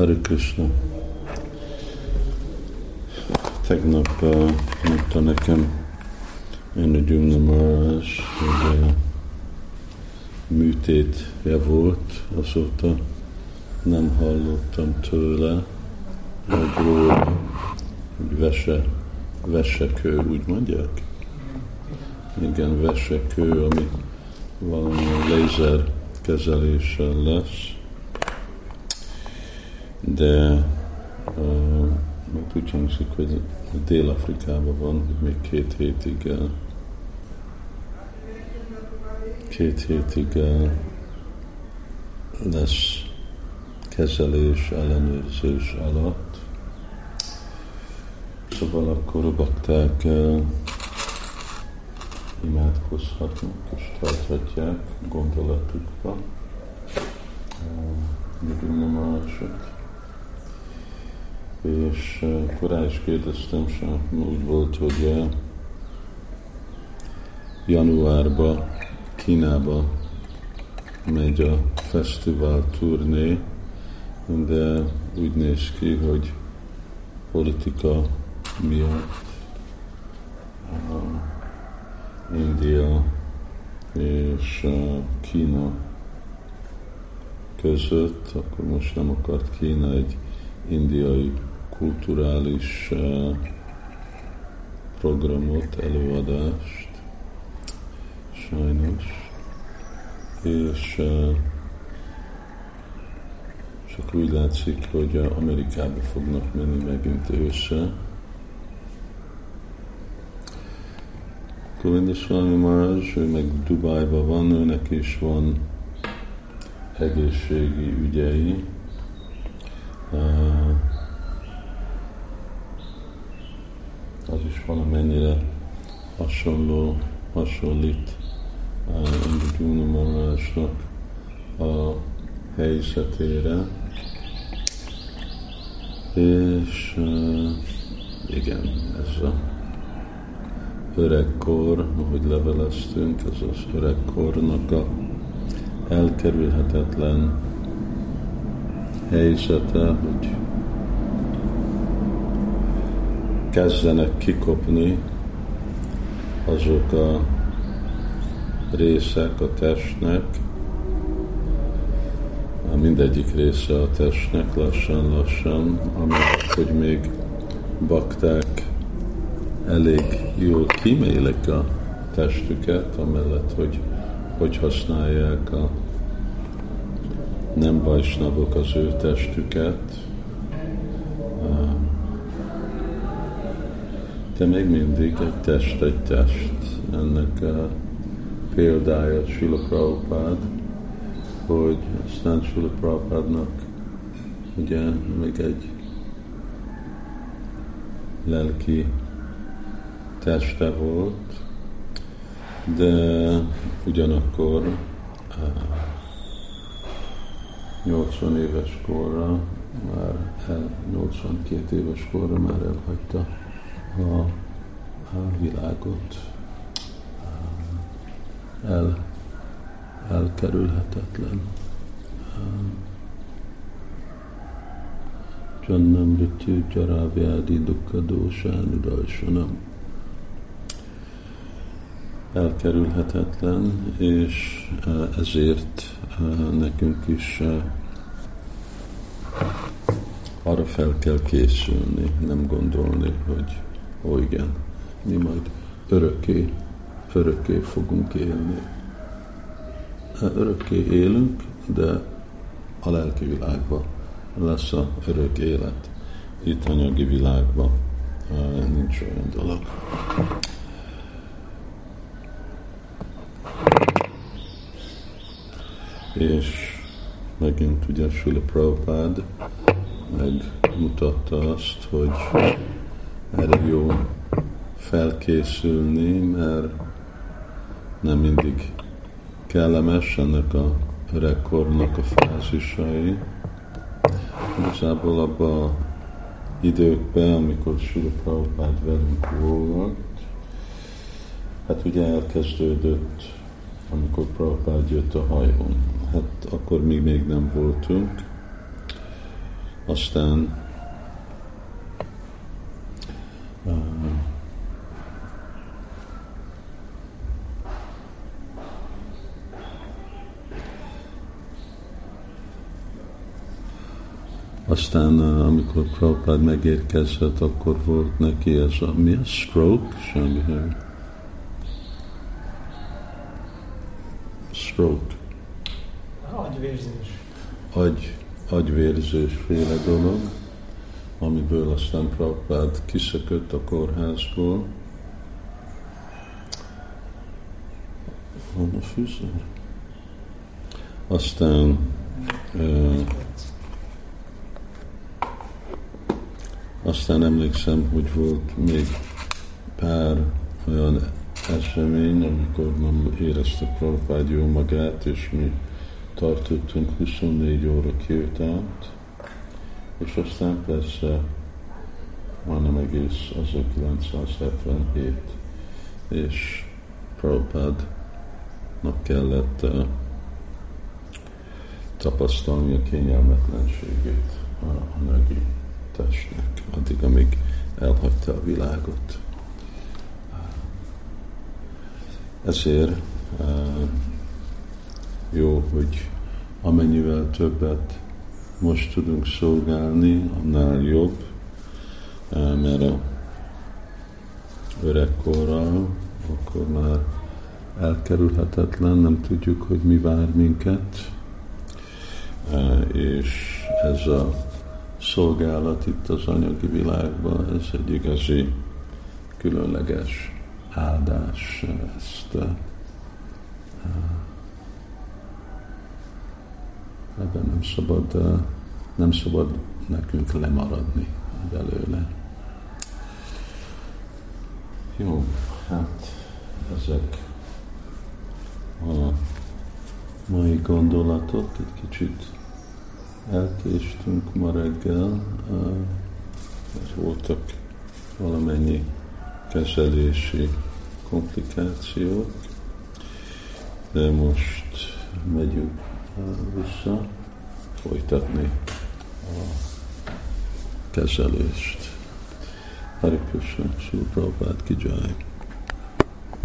Hare Krishna. Tegnap uh, mondta nekem a Gyumna Maharaj, hogy uh, műtétje volt, azóta nem hallottam tőle, hogy hogy vese, vesekő, úgy mondják? Igen, vesekő, ami valami lézer kezeléssel lesz de uh, meg úgy hogy Dél-Afrikában van, hogy még két hétig uh, két hétig uh, lesz kezelés, ellenőrzés alatt. Szóval akkor a bakták uh, imádkozhatnak és tarthatják gondolatukba. Uh, nem mások és rá is kérdeztem, úgy volt, hogy januárban Kínába megy a fesztivál turné, de úgy néz ki, hogy politika miatt India és Kína között, akkor most nem akart Kína egy indiai kulturális eh, programot, előadást, sajnos, és eh, csak úgy látszik, hogy Amerikába fognak menni megint ősze. Govindaswami Maharaj, ő meg Dubájban van, őnek is van egészségi ügyei, eh, az is valamennyire hasonló, hasonlít Indra Maharajnak a helyzetére. És uh, igen, ez a öregkor, ahogy leveleztünk, ez az öregkornak a elkerülhetetlen helyzete, hogy kezdenek kikopni azok a részek a testnek, mindegyik része a testnek lassan-lassan, amelyek, hogy még bakták elég jól kímélik a testüket, amellett, hogy hogy használják a nem bajsnabok az ő testüket, de még mindig egy test egy test. Ennek a példája Sula Prabhupád, hogy aztán Sula Prabhupádnak ugye még egy lelki teste volt, de ugyanakkor 80 éves korra, már el, 82 éves korra már elhagyta a, a világot el, elkerülhetetlen. Jannam Mrityu Jaravyadi Dukka Dósán Udalsanam elkerülhetetlen, és ezért nekünk is arra fel kell készülni, nem gondolni, hogy ó igen, mi majd örökké, örökké fogunk élni. Hát örökké élünk, de a lelki világban lesz a örök élet. Itt anyagi világban nincs olyan dolog. És megint ugye Sula Prabhupád megmutatta azt, hogy erre jó felkészülni, mert nem mindig kellemes ennek a öregkornak a fázisai. Igazából abban a időkben, amikor Sula Prabhupád velünk volt, hát ugye elkezdődött, amikor Prabhupád jött a hajón. Hát akkor mi még nem voltunk, aztán Aztán, amikor Prabhupád megérkezett, akkor volt neki ez a, mi a stroke? Semmi Stroke. Agyvérzés. Agy, agyvérzés féle dolog, amiből aztán Prabhupád kiszökött a kórházból. Van a fűző? Aztán uh, Aztán emlékszem, hogy volt még pár olyan esemény, amikor nem érezte Prabhupád jó magát, és mi tartottunk 24 óra kirtánt, és aztán persze majdnem egész 1977, és Prabhupádnak kellett uh, tapasztalni a kényelmetlenségét a, a női testnek, addig, amíg elhagyta a világot. Ezért jó, hogy amennyivel többet most tudunk szolgálni, annál jobb, mert a öregkorral akkor már elkerülhetetlen, nem tudjuk, hogy mi vár minket, és ez a szolgálat itt az anyagi világban, ez egy igazi különleges áldás ezt ebben nem szabad, nem szabad nekünk lemaradni belőle. Jó, hát ezek a mai gondolatok egy kicsit elkéstünk ma reggel, ez voltak valamennyi kezelési komplikációk, de most megyünk vissza folytatni a kezelést. Hari Krishna, Sri Prabhupada ki jai.